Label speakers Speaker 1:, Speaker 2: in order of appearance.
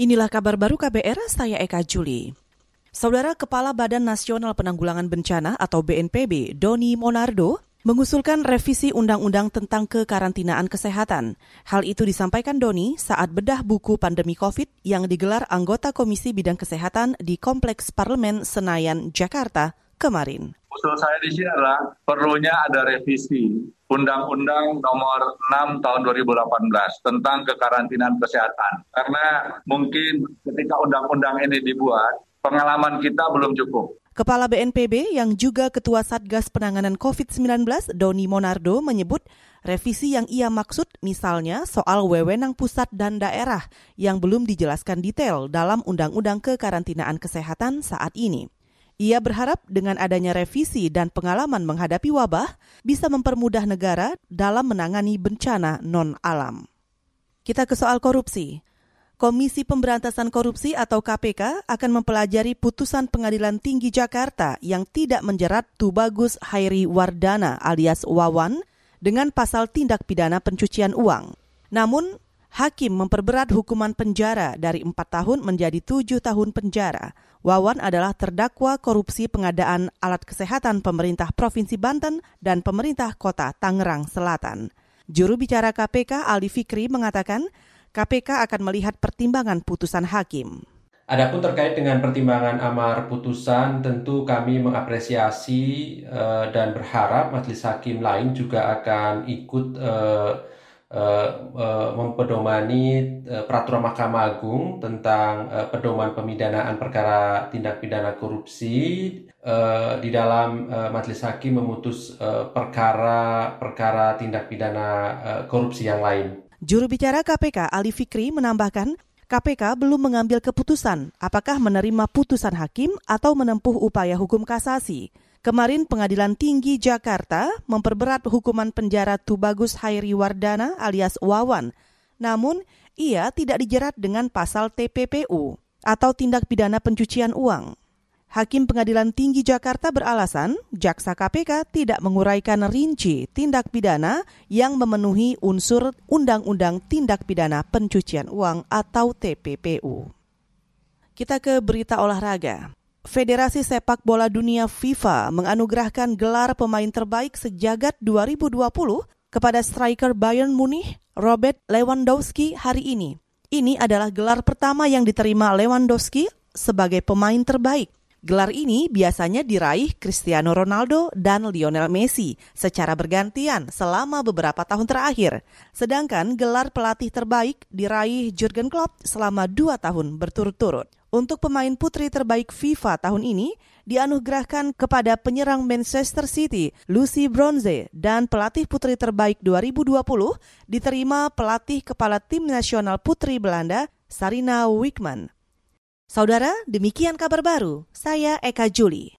Speaker 1: Inilah kabar baru KBR, saya Eka Juli. Saudara Kepala Badan Nasional Penanggulangan Bencana atau BNPB, Doni Monardo, mengusulkan revisi undang-undang tentang kekarantinaan kesehatan. Hal itu disampaikan Doni saat bedah buku pandemi COVID yang digelar anggota Komisi Bidang Kesehatan di Kompleks Parlemen Senayan, Jakarta kemarin.
Speaker 2: Usul saya di sini adalah perlunya ada revisi Undang-Undang Nomor 6 Tahun 2018 tentang kekarantinaan kesehatan. Karena mungkin ketika undang-undang ini dibuat, pengalaman kita belum cukup.
Speaker 1: Kepala BNPB yang juga Ketua Satgas Penanganan COVID-19, Doni Monardo, menyebut revisi yang ia maksud misalnya soal wewenang pusat dan daerah yang belum dijelaskan detail dalam Undang-Undang Kekarantinaan Kesehatan saat ini. Ia berharap dengan adanya revisi dan pengalaman menghadapi wabah bisa mempermudah negara dalam menangani bencana non-alam. Kita ke soal korupsi. Komisi Pemberantasan Korupsi atau KPK akan mempelajari putusan Pengadilan Tinggi Jakarta yang tidak menjerat Tubagus Hairi Wardana alias Wawan dengan pasal tindak pidana pencucian uang. Namun, Hakim memperberat hukuman penjara dari empat tahun menjadi tujuh tahun penjara. Wawan adalah terdakwa korupsi pengadaan alat kesehatan pemerintah Provinsi Banten dan pemerintah kota Tangerang Selatan. Juru bicara KPK Ali Fikri mengatakan KPK akan melihat pertimbangan putusan hakim.
Speaker 3: Adapun terkait dengan pertimbangan amar putusan, tentu kami mengapresiasi uh, dan berharap majelis hakim lain juga akan ikut uh, Uh, uh, mempedomani uh, peraturan Mahkamah Agung tentang pedoman pemidanaan perkara tindak pidana korupsi di dalam majelis hakim memutus uh, perkara perkara tindak pidana korupsi yang lain.
Speaker 1: Juru bicara KPK Ali Fikri menambahkan KPK belum mengambil keputusan apakah menerima putusan hakim atau menempuh upaya hukum kasasi. Kemarin Pengadilan Tinggi Jakarta memperberat hukuman penjara Tubagus Hairi Wardana alias Wawan. Namun, ia tidak dijerat dengan pasal TPPU atau tindak pidana pencucian uang. Hakim Pengadilan Tinggi Jakarta beralasan jaksa KPK tidak menguraikan rinci tindak pidana yang memenuhi unsur Undang-Undang Tindak Pidana Pencucian Uang atau TPPU. Kita ke berita olahraga. Federasi Sepak Bola Dunia FIFA menganugerahkan gelar pemain terbaik sejagat 2020 kepada striker Bayern Munich Robert Lewandowski hari ini. Ini adalah gelar pertama yang diterima Lewandowski sebagai pemain terbaik. Gelar ini biasanya diraih Cristiano Ronaldo dan Lionel Messi secara bergantian selama beberapa tahun terakhir. Sedangkan gelar pelatih terbaik diraih Jurgen Klopp selama dua tahun berturut-turut. Untuk pemain putri terbaik FIFA tahun ini dianugerahkan kepada penyerang Manchester City, Lucy Bronze, dan pelatih putri terbaik 2020 diterima pelatih kepala tim nasional putri Belanda, Sarina Wickman. Saudara, demikian kabar baru. Saya Eka Juli.